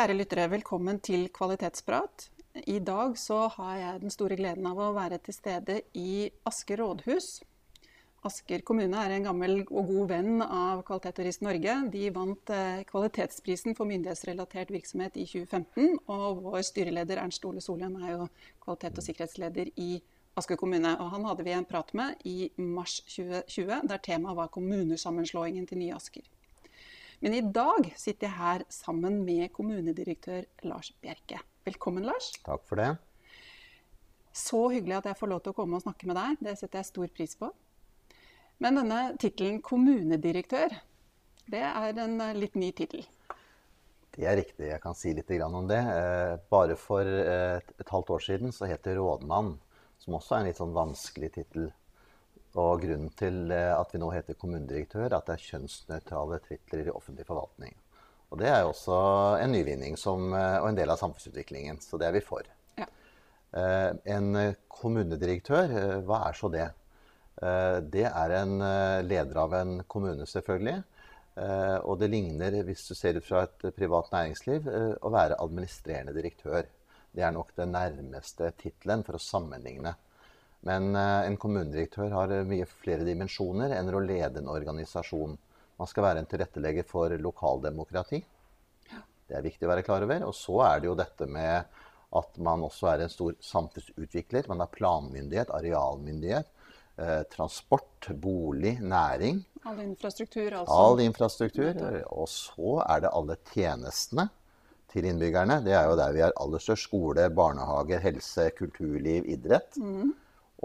Kjære lyttere, velkommen til Kvalitetsprat. I dag så har jeg den store gleden av å være til stede i Asker rådhus. Asker kommune er en gammel og god venn av Kvalitet og Rist Norge. De vant eh, kvalitetsprisen for myndighetsrelatert virksomhet i 2015. Og vår styreleder Ernst Ole Solheim er jo kvalitet- og sikkerhetsleder i Asker kommune. Og han hadde vi en prat med i mars 2020, der temaet var kommunesammenslåingen til nye Asker. Men i dag sitter jeg her sammen med kommunedirektør Lars Bjerke. Velkommen, Lars. Takk for det. Så hyggelig at jeg får lov til å komme og snakke med deg. Det setter jeg stor pris på. Men denne tittelen kommunedirektør, det er en eh, litt ny tittel. Det er riktig. Jeg kan si litt om det. Eh, bare for eh, et halvt år siden så het det rådmann, som også er en litt sånn vanskelig tittel. Og grunnen til eh, at vi nå heter kommunedirektør, er at det er kjønnsnøytrale titler i offentlig forvaltning. Og det er jo også en nyvinning som, eh, og en del av samfunnsutviklingen. Så det er vi for. Ja. Eh, en kommunedirektør, hva er så det? Det er en leder av en kommune, selvfølgelig. Og det ligner, hvis du ser det fra et privat næringsliv, å være administrerende direktør. Det er nok den nærmeste tittelen for å sammenligne. Men eh, en kommunedirektør har eh, mye flere dimensjoner enn å lede en organisasjon. Man skal være en tilrettelegger for lokaldemokrati. Det er viktig å være klar over. Og så er det jo dette med at man også er en stor samfunnsutvikler. Man har planmyndighet, arealmyndighet, eh, transport, bolig, næring. All infrastruktur, altså. All infrastruktur. Og så er det alle tjenestene til innbyggerne. Det er jo der vi har aller størst. Skole, barnehager, helse, kulturliv, idrett. Mm.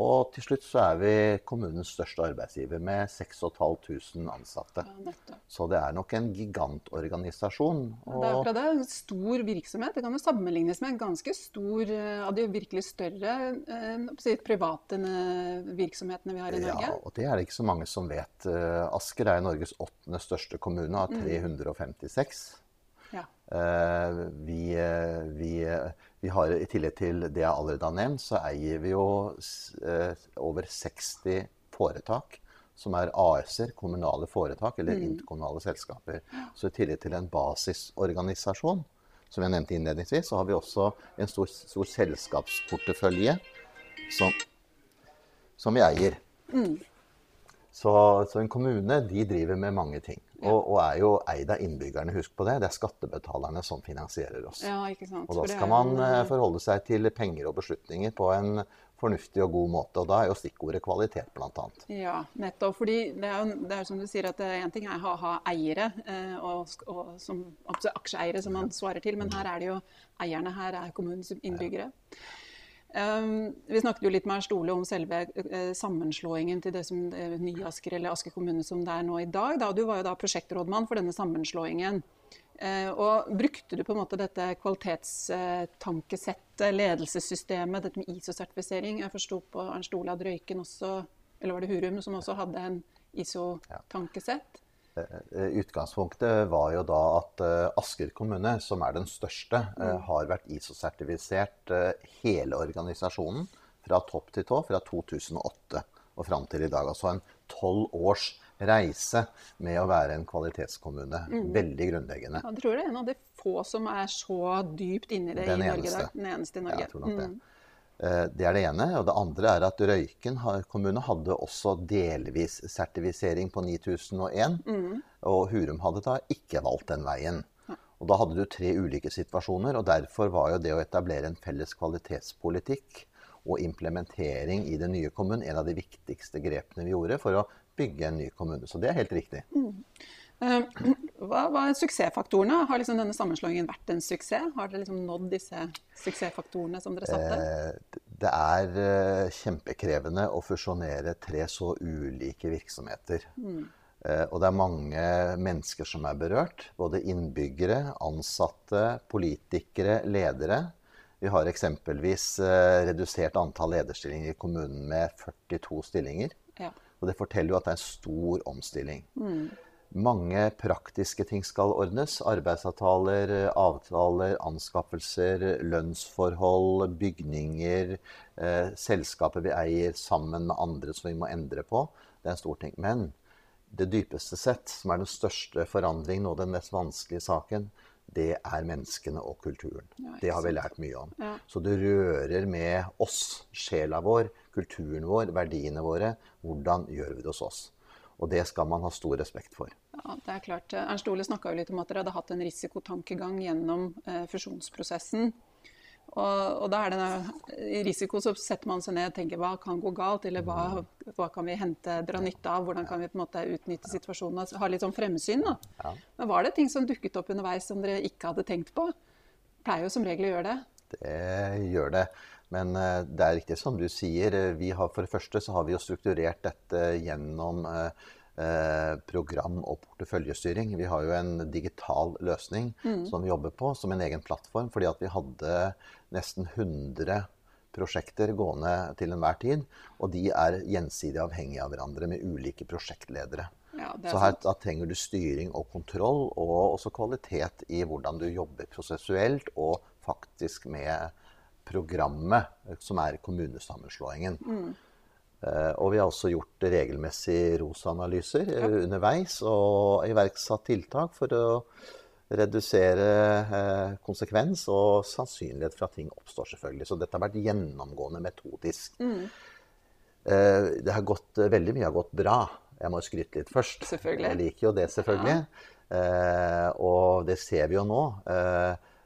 Og til slutt så er vi kommunens største arbeidsgiver med 6500 ansatte. Ja, så det er nok en gigantorganisasjon. Og... Det er akkurat det. En stor virksomhet. Det kan jo sammenlignes med en ganske stor av de virkelig større eh, private virksomhetene vi har i Norge. Ja, og det er det ikke så mange som vet. Eh, Asker er Norges åttende største kommune av 356. Ja. Vi, vi vi har I tillegg til det jeg allerede har nevnt, så eier vi jo eh, over 60 foretak som er AS-er, kommunale foretak eller mm. interkommunale selskaper. Så i tillegg til en basisorganisasjon, som jeg nevnte innledningsvis, så har vi også en stor, stor selskapsportefølje som, som, vi eier. Mm. Så, så, en kommune de driver med mange ting. Og, og, er jo eid av innbyggerne. Husk på det. Det er skattebetalerne som finansierer oss. Ja, ikke sant. Og da skal man eh, forholde seg til penger og beslutninger på en fornuftig og god måte. Og da er jo stikkordet kvalitet, bl.a. Ja, nettopp. fordi det er jo det er som du sier at én ting er å ha eiere, eh, og, og som, aksjeeiere som man svarer til, men her er det jo eierne. Her er kommunens innbyggere. Ja. Um, vi snakket jo litt med Stole om selve uh, sammenslåingen til det som uh, nye Asker eller Asker kommune som det er nå i dag. Da. Du var jo da prosjektrådmann for denne sammenslåingen. Uh, og Brukte du på en måte dette kvalitetstankesettet, ledelsessystemet, dette med ISO-sertifisering? Jeg forsto på Ernst Ole at Røyken også, eller var det Hurum, som også hadde en ISO-tankesett? Eh, utgangspunktet var jo da at eh, Asker kommune, som er den største, eh, mm. har vært ISO-sertifisert hele organisasjonen fra topp til tå fra 2008 og fram til i dag. Altså en tolv års reise med å være en kvalitetskommune. Mm. Veldig grunnleggende. Jeg tror det er en av de få som er så dypt inni det den i Norge. Den eneste i Norge. Ja, jeg tror nok det. Mm. Eh, det er det ene. Og det andre er at Røyken kommune hadde også delvis sertifisering på 9001. Mm. Og Hurum hadde da ikke valgt den veien. Og Da hadde du tre ulike situasjoner. og Derfor var jo det å etablere en felles kvalitetspolitikk og implementering i den nye kommunen en av de viktigste grepene vi gjorde for å bygge en ny kommune. Så det er helt riktig. Mm. Eh, hva, var suksessfaktorene? Har liksom denne sammenslåingen vært en suksess? Har dere liksom nådd disse suksessfaktorene som dere satte? Eh, det er eh, kjempekrevende å fusjonere tre så ulike virksomheter. Mm. Og det er mange mennesker som er berørt. Både innbyggere, ansatte, politikere, ledere. Vi har eksempelvis redusert antall lederstillinger i kommunen med 42 stillinger. Ja. Og det forteller jo at det er en stor omstilling. Mm. Mange praktiske ting skal ordnes. Arbeidsavtaler, avtaler, anskaffelser, lønnsforhold, bygninger, eh, selskaper vi eier sammen med andre som vi må endre på. Det er en stor ting. Men det dypeste sett, som er den største forandringen og den mest vanskelige saken, det er menneskene og kulturen. Ja, det har vi lært mye om. Ja. Så det rører med oss, sjela vår, kulturen vår, verdiene våre. Hvordan gjør vi det hos oss? Og det skal man ha stor respekt for. Ja, det er klart. Ernst Ole snakka litt om at dere hadde hatt en risikotankegang gjennom eh, fusjonsprosessen. Og, og da er det risiko så setter man seg ned og tenker hva kan gå galt, eller hva, hva kan vi hente, dra nytte av, hvordan kan vi på en måte utnytte situasjonen, altså, ha litt sånn fremsyn. da. Ja. Men var det ting som dukket opp underveis som dere ikke hadde tenkt på? Pleier jo som regel å gjøre det. Det gjør det. Men eh, det er riktig som du sier. eh, Vi har, for det første så har vi jo strukturert dette gjennom eh, program- og porteføljestyring. Vi har jo en digital løsning som vi jobber på som en egen plattform. Fordi at vi hadde nesten 100 prosjekter gående til enhver tid. Og de er gjensidig avhengige av hverandre med ulike prosjektledere. Ja, Så her da trenger du styring og kontroll, og også kvalitet i hvordan du jobber prosessuelt og faktisk med programmet, eh, som er kommunesammenslåingen. Eh, Og vi har også gjort regelmessig ROS-analyser ja. underveis og iverksatt tiltak for å redusere eh, konsekvens og sannsynlighet for at ting oppstår, selvfølgelig. Så dette har vært gjennomgående metodisk. Eh, Det har gått, veldig mye har gått bra. Jeg må skryte litt først. Jeg liker jo det, selvfølgelig. Eh, og det ser vi jo nå.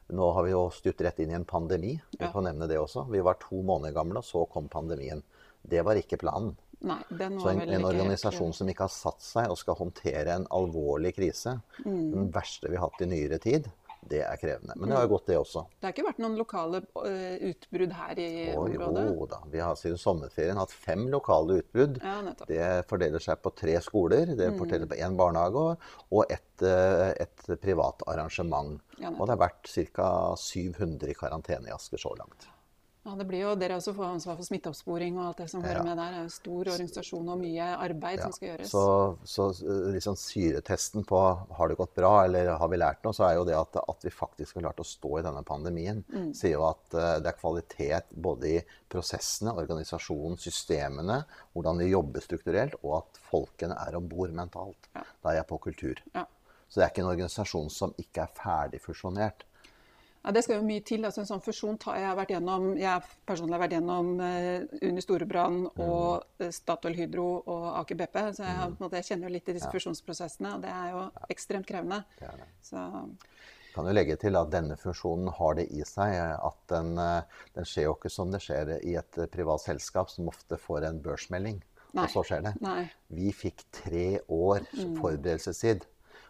Nå har vi jo styrt rett inn i en pandemi. Vi Ja. får nevne det også. Vi var to måneder gamle, og så kom pandemien. Det var ikke planen. Nei, den Så en, en organisasjon som ikke har satt seg og skal håndtere en alvorlig krise, Mm. den verste vi har hatt i nyere tid, det er krevende. Men det Mm. har jo gått, det også. Det har ikke vært noen lokale eh, utbrudd her i Og området? jo da. Vi har siden sommerferien hatt fem lokale utbrudd. Ja. Det fordeler seg på tre skoler, det fordeler på én barnehage og- og et, eh, et privat arrangement. Ja. Og det har vært ca. 700 i karantene i Asker så langt. Ja, det blir jo, Dere også får ansvar for smitteoppsporing og alt det som hører Ja. med der. Det er jo stor organisasjon og mye arbeid som skal gjøres. Så, så eh, liksom syretesten på har det gått bra eller har vi lært noe, så er jo det at, at vi faktisk har klart å stå i denne pandemien. Mm. Sier jo at uh, det er kvalitet både i prosessene, organisasjonen, systemene, hvordan vi jobber strukturelt, og at folkene er om bord mentalt. Ja. Da er jeg på kultur. Ja. Så det er ikke en organisasjon som ikke er ferdig fusjonert. Ja, det skal jo mye til. altså En sånn fusjon jeg har vært gjennom Jeg personlig har vært gjennom uh, Uni Storebrand og mm. Statoil Hydro og Aker BP. Så jeg, mm. måte, jeg kjenner jo litt til disse fusjonsprosessene, og det er jo ekstremt krevende. Det det. Så kan jo legge til at denne funksjonen har det i seg at den, eh, den skjer jo ikke som det skjer i et eh, privat selskap, som ofte får en børsmelding. Nei. Og så skjer det. nei. Vi fikk tre år forberedelsestid.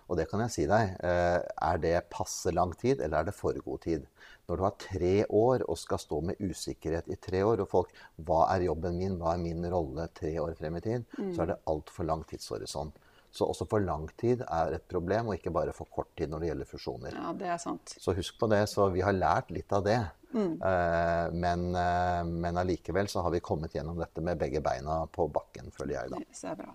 Og det kan jeg si deg, eh, er det passe lang tid, eller er det for god tid? Når du har tre år og skal stå med usikkerhet i tre år, og folk Hva er jobben min, hva er min rolle tre år frem i tid? Så er det altfor lang tidshorisont. Så også for lang tid er et problem, og ikke bare for kort tid når det gjelder fusjoner. Ja, det er sant. Så husk på det. Så vi har lært litt av det. Mm. Eh, men, eh, men allikevel så har vi kommet gjennom dette med begge beina på bakken, føler jeg da. Det er bra.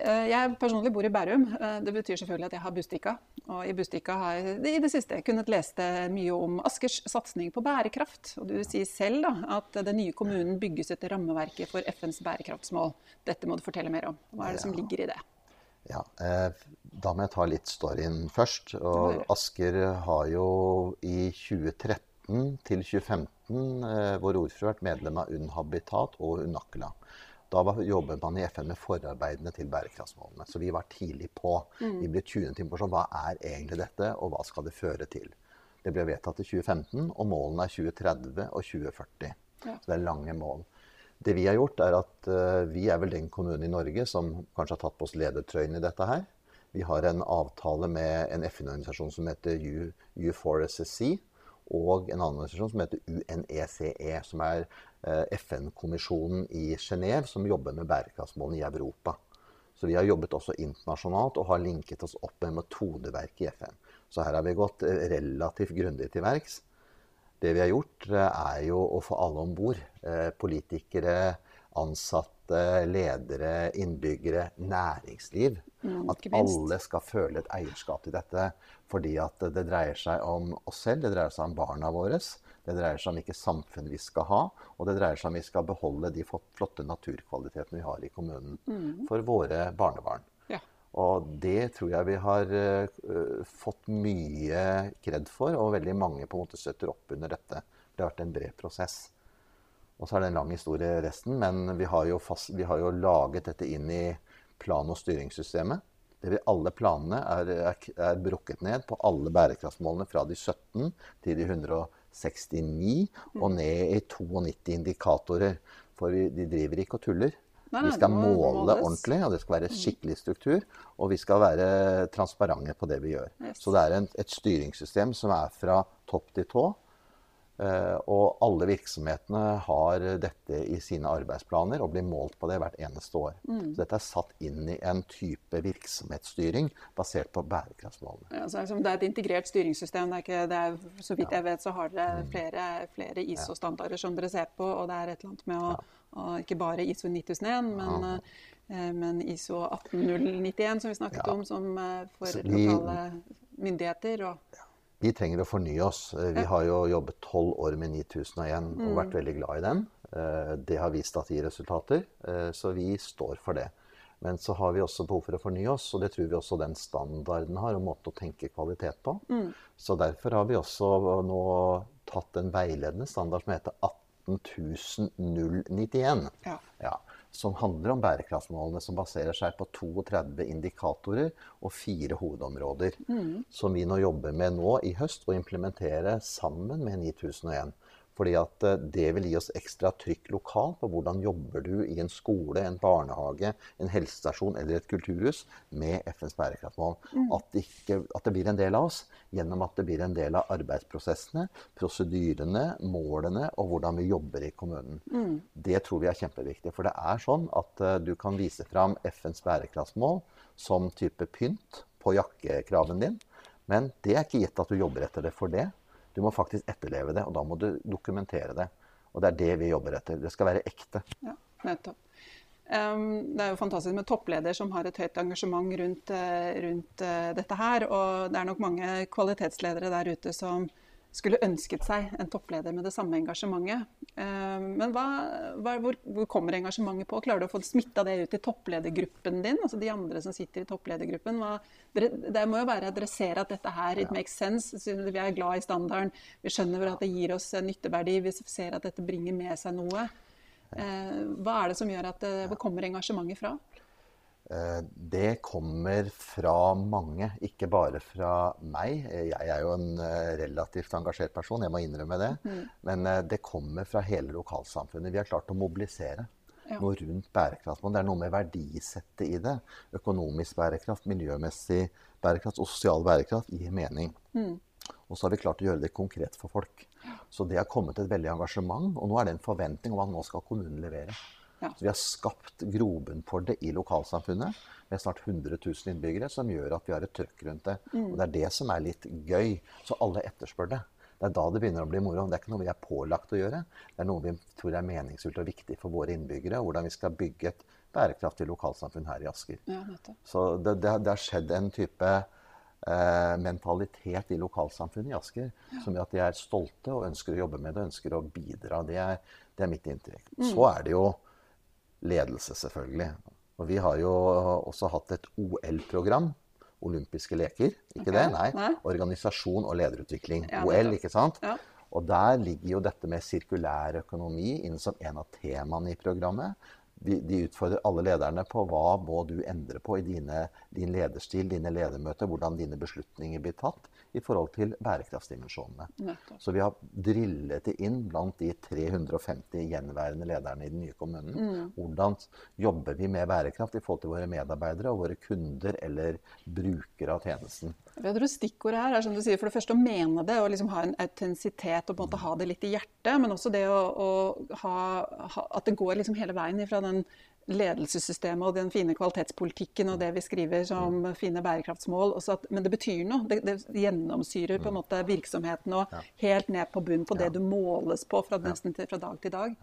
Eh, Jeg personlig bor i Bærum. Eh, Det betyr selvfølgelig at jeg har Bustika. Og i Bustika har jeg i det siste kunnet lese mye om Askers satsing på bærekraft. Og du sier selv da, at den nye kommunen bygges etter rammeverket for FNs bærekraftsmål. Dette må du fortelle mer om. Hva er det som ligger i det? Ja, eh, da må jeg ta litt storyen først. Og Asker har jo i 2013 til 2015 eh, vår ordfører vært medlem av Unhabitat og Unakla. Da var, jobbet man i FN med forarbeidene til bærekraftsmålene. Så vi var tidlig på. Vi ble tunet inn på sånn, hva er egentlig dette, og hva skal det føre til. Det ble vedtatt i 2015, og målene er 2030 og 2040. Ja. Så det er lange mål. Det vi har gjort, er at uh, vi er vel den kommunen i Norge som kanskje har tatt på oss ledertrøyen i dette her. Vi har en avtale med en FN-organisasjon som heter U, U4SSC, og en annen organisasjon som heter UNECE, som er FN-kommisjonen i Genéve som jobber med bærekraftsmålene i Europa. Så vi har jobbet også internasjonalt og har linket oss opp med metodeverket i FN. Så her har vi gått eh, relativt grundig til verks. Det vi har gjort, eh, er jo å få alle om bord. Politikere, ansatte, ledere, innbyggere, næringsliv. Mm, at alle skal føle et eierskap til dette. Fordi at det dreier seg om oss selv, det dreier seg om barna våre. Det dreier seg om hvilket samfunn vi skal ha, og det dreier seg om vi skal beholde de flotte naturkvalitetene vi har i kommunen for våre barnebarn. Ja. Og det tror jeg vi har uh, fått mye kred for, og veldig mange på en måte støtter opp under dette. Det har vært en bred prosess. Og så er det en lang historie resten, men vi har jo, fast, vi har jo laget dette inn i plan- og styringssystemet. Det vil alle planene er, er, er brukket ned på alle bærekraftsmålene fra de 17 til de 169 og ned i 92 indikatorer. For vi, de driver ikke og tuller. Nei, Vi skal må måle ordentlig, og det skal være skikkelig struktur. Og vi skal være transparente på det vi gjør. Yes. Så det er en, et styringssystem som er fra topp til tå. Eh, Og alle virksomhetene har dette i sine arbeidsplaner og blir målt på det hvert eneste år. Mm. Så dette er satt inn i en type virksomhetsstyring basert på bærekraftsmålene. Ja, så liksom det er et integrert styringssystem. Det er ikke, det er, så vidt jeg vet, så har dere flere, flere ISO-standarder som dere ser på. Og det er et eller annet med å, å ikke bare ISO 9001, men, ja. men ISO 18091, som vi snakket Ja. om, som eh, for lokale myndigheter. Og, Vi trenger å fornye oss. Eh, Vi har jo jobbet tolv år med 9001 Mm. og vært veldig glad i den. Eh, Det har vist at det gir resultater, eh, så vi står for det. Men så har vi også behov for å fornye oss, og det tror vi også den standarden har, og måte å tenke kvalitet på. Mm. Så derfor har vi også nå tatt en veiledende standard som heter 18091. ja. Ja, som handler om bærekraftsmålene, som baserer seg på 32 indikatorer og fire hovedområder. Som vi nå jobber med nå i høst å implementere sammen med 9001. Fordi at eh, det vil gi oss ekstra trykk lokalt på hvordan jobber du i en skole, en barnehage, en helsestasjon eller et kulturhus med FNs bærekraftsmål. At, det ikke, at det blir en del av oss gjennom at det blir en del av arbeidsprosessene, prosedyrene, målene og hvordan vi jobber i kommunen. Det tror vi er kjempeviktig. For det er sånn at uh, du kan vise fram FNs bærekraftsmål som type pynt på jakkekraven din, men det er ikke gitt at du jobber etter det for det. Du må faktisk etterleve det, og da må du dokumentere det. Og det er det vi jobber etter. Det skal være ekte. Ja, nettopp. Um, det er jo fantastisk med toppleder som har et høyt engasjement rundt, eh, rundt uh, dette her. Og det er nok mange kvalitetsledere der ute som skulle ønsket seg en toppleder med det samme engasjementet. Men hva, hva, hvor, hvor kommer engasjementet på? Klarer du å få smitta det ut i toppledergruppen din? Altså de andre som sitter i toppledergruppen? Hva, det må jo være at dere ser at dette her it makes sense. Vi er glad i standarden. Vi skjønner at det gir oss nytteverdi. Vi ser at dette bringer med seg noe. Eh, hva er det som gjør at det, hvor kommer engasjementet fra? Eh, Det kommer fra mange, ikke bare fra meg. Eh, Jeg er jo en eh, relativt engasjert person, jeg må innrømme det. Men eh, det kommer fra hele lokalsamfunnet. Vi har klart å mobilisere Ja. noe rundt bærekraftsmål. Det er noe med verdisettet i det. Økonomisk bærekraft, miljømessig bærekraft og sosial bærekraft gir mening. Og så har vi klart å gjøre det konkret for folk. Så det har kommet et veldig engasjement, og nå er det en forventning om at nå skal kommunen levere. Ja. Så vi har skapt grobunn for det i lokalsamfunnet med snart 100 000 innbyggere, som gjør at vi har et trøkk rundt det. Og det er det som er litt gøy. Så alle etterspør det. Det er da det begynner å bli moro. Det er ikke noe vi er pålagt å gjøre. Det er noe vi tror er meningsfullt og viktig for våre innbyggere, hvordan vi skal bygge et bærekraftig lokalsamfunn her i Asker. Ja. Så det, har skjedd en type eh, mentalitet i lokalsamfunnet i Asker som gjør at de er stolte og ønsker å jobbe med det og ønsker å bidra. Det er, det er mitt inntrykk. Så er det jo ledelse, selvfølgelig. Og vi har jo også hatt et OL-program. Olympiske leker, ikke okay. det? Nei. nei. Organisasjon og lederutvikling. Ja, OL, ikke sant? Ja. Og der ligger jo dette med sirkulær økonomi inne som en av temaene i programmet. De, de utfordrer alle lederne på hva må du endre på i dine, din lederstil, dine ledermøter, hvordan dine beslutninger blir tatt i forhold til bærekraftsdimensjonene. Så vi har drillet det inn blant de 350 gjenværende lederne i den nye kommunen. Mm. Hvordan jobber vi med bærekraft i forhold til våre medarbeidere og våre kunder eller brukere av tjenesten. Jeg tror stikkordet her er som du sier, for det første å mene det og liksom ha en autentisitet og på en måte ha det litt i hjertet. Men også det å, å ha, ha, at det går liksom hele veien fra den ledelsessystemet og den fine kvalitetspolitikken og det vi skriver som fine bærekraftsmål. At, men det betyr noe. Det, det gjennomsyrer på en måte virksomheten og helt ned på bunn på det du måles på fra, nesten til, fra dag til dag.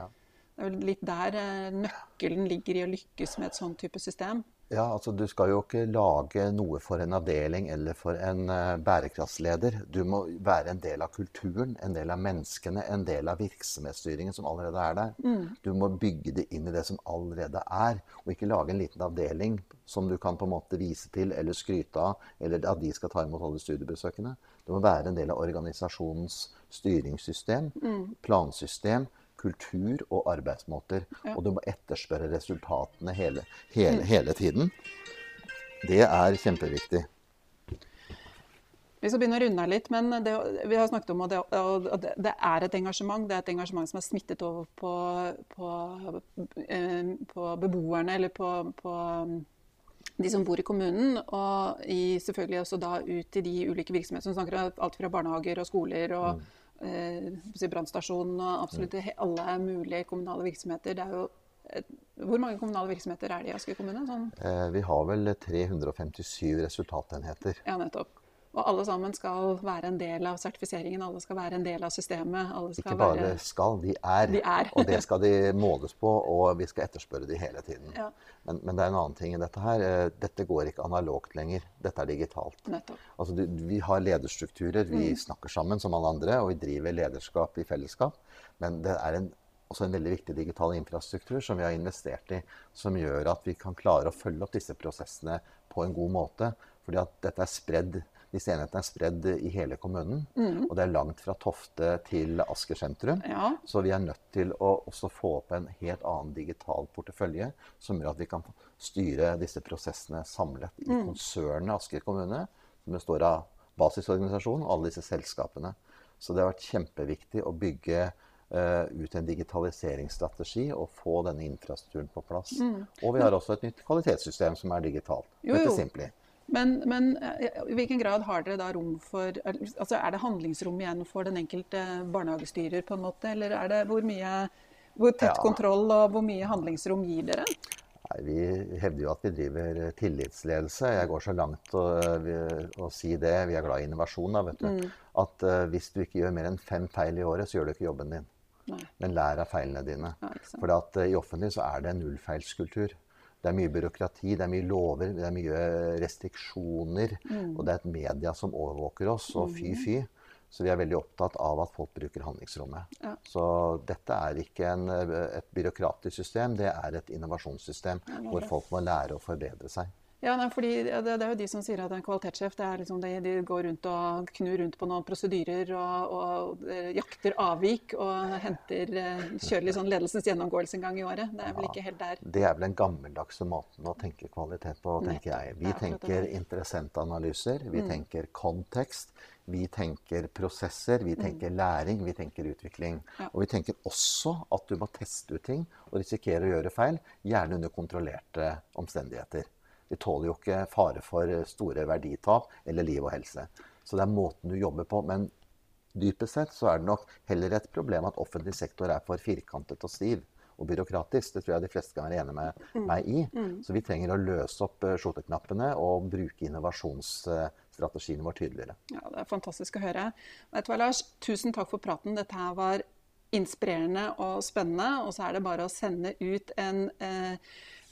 Det er vel litt der eh, nøkkelen ligger i å lykkes med et sånn type system. Ja, altså Du skal jo ikke lage noe for en avdeling eller for en uh, bærekraftsleder. Du må være en del av kulturen, en del av menneskene, en del av virksomhetsstyringen som allerede er der. Mm. Du må bygge det inn i det som allerede er, og ikke lage en liten avdeling som du kan på en måte vise til eller skryte av, eller at de skal ta imot alle studiebesøkene. Du må være en del av organisasjonens styringssystem, mm. plansystem, kultur og arbeidsmåter. Ja. Og du må etterspørre resultatene hele, hele, hele, tiden. Det er kjempeviktig. Vi skal begynne å runde her litt, men det, vi har snakket om at det, det, er et engasjement. Det er et engasjement som er smittet over på, på, eh, på beboerne, eller på, på, de som bor i kommunen. Og i, selvfølgelig også da ut til de ulike virksomhetene som snakker om alt fra barnehager og skoler og mm eh, brannstasjonen og absolutt alle mulige kommunale virksomheter. Det er jo hvor mange kommunale virksomheter er det i Asker kommune? Sånn? Eh, vi har vel 357 resultatenheter. Ja, nettopp. Og alle sammen skal være en del av sertifiseringen, alle skal være en del av systemet. Ikke bare være... skal, de er. de er. og det skal de måles på, og vi skal etterspørre de hele tiden. Ja. Men, men, det er en annen ting i dette her. Eh, dette går ikke analogt lenger. Dette er digitalt. Altså, vi har lederstrukturer, vi mm. snakker sammen som alle andre, og vi driver lederskap i fellesskap. Men det er en også en veldig viktig digital infrastruktur som vi har investert i, som gjør at vi kan klare å følge opp disse prosessene på en god måte. Fordi at dette er spredd disse enhetene er spredd i hele kommunen. Mm. Og det er langt fra Tofte til Asker sentrum. Ja. Så vi er nødt til å også få opp en helt annen digital portefølje som gjør at vi kan styre disse prosessene samlet i mm. konsernet Asker kommune, som består av basisorganisasjonen og alle disse selskapene. Så det har vært kjempeviktig å bygge Uh, ut en digitaliseringsstrategi og få denne infrastrukturen på plass. Mm. Og vi har også et nytt kvalitetssystem som er digitalt. Jo, jo. Men, men, eh, i hvilken grad har dere da rom for altså Er det handlingsrom igjen for den enkelte barnehagestyrer, på en måte? Eller er det hvor mye hvor tett ja. kontroll og hvor mye handlingsrom gir dere? Nei, Vi hevder jo at vi driver tillitsledelse. Jeg går så langt å, å si det. Vi er glad i innovasjon. Da, vet du. Mm. At uh, hvis du ikke gjør mer enn fem feil i året, så gjør du ikke jobben din. Nei. Men lær av feilene dine. Ja, For i offentlig så er det en nullfeilskultur. Det er mye byråkrati, det er mye lover, det er mye restriksjoner. Mm. Og det er et media som overvåker oss. Og fy, mm. fy. Så vi er veldig opptatt av at folk bruker handlingsrommet. Ja. Så dette er ikke en, et byråkratisk system, det er et innovasjonssystem hvor folk må lære å forbedre seg. Ja, nei, fordi det, det, er jo de som sier at en kvalitetssjef det er liksom de, de går rundt og knur rundt på noen prosedyrer og, og, og jakter avvik og henter, eh, kjører litt sånn ledelsens gjennomgåelse en gang i året. Det er vel ikke helt der. Det er vel den gammeldagse måten å tenke kvalitet på, tenker jeg. Vi tenker interessentanalyser, vi mm. tenker kontekst. Vi tenker prosesser, vi mm. tenker læring, vi tenker utvikling. Ja. Og vi tenker også at du må teste ut ting og risikere å gjøre feil, gjerne under kontrollerte omstendigheter. Vi tåler jo ikke fare for store verditap eller liv og helse. Så det er måten du jobber på. Men dypest sett så er det nok heller et problem at offentlig sektor er for firkantet og stiv og byråkratisk. Det tror jeg de fleste kan være enig med mm. meg i. Mm. Så vi trenger å løse opp skjoteknappene skjorteknappene og bruke innovasjonsstrategien vår tydeligere. Ja, Det er fantastisk å høre. Vet du hva, Lars? Tusen takk for praten. Dette her var inspirerende og spennende. Og så er det bare å sende ut en eh,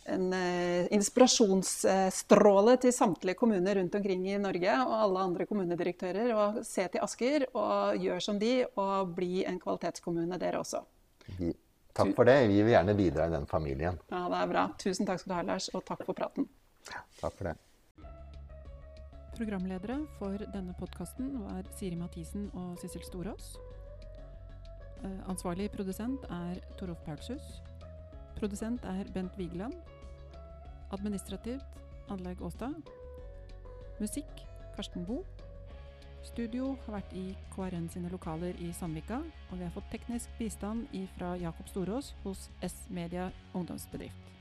en eh, inspirasjonsstråle til samtlige kommuner rundt omkring i Norge og alle andre kommunedirektører. Og se til Asker og gjør som de, og bli en kvalitetskommune dere også. Takk for det. Vi vil gjerne bidra i den familien. Ja, Det er bra. Tusen takk skal du ha, Lars, og takk for praten. Takk for det. Programledere for denne podkasten var Siri Mathisen og Sissel Storås. Eh, ansvarlig produsent er Torolf Paulshus. Produsent er Bent Vigeland. Administrativt Anlegg Åstad. Musikk Karsten Boe. Studio har vært i KRN sine lokaler i Sandvika, og vi har fått teknisk bistand fra Jakob Storås hos S-Media ungdomsbedrift.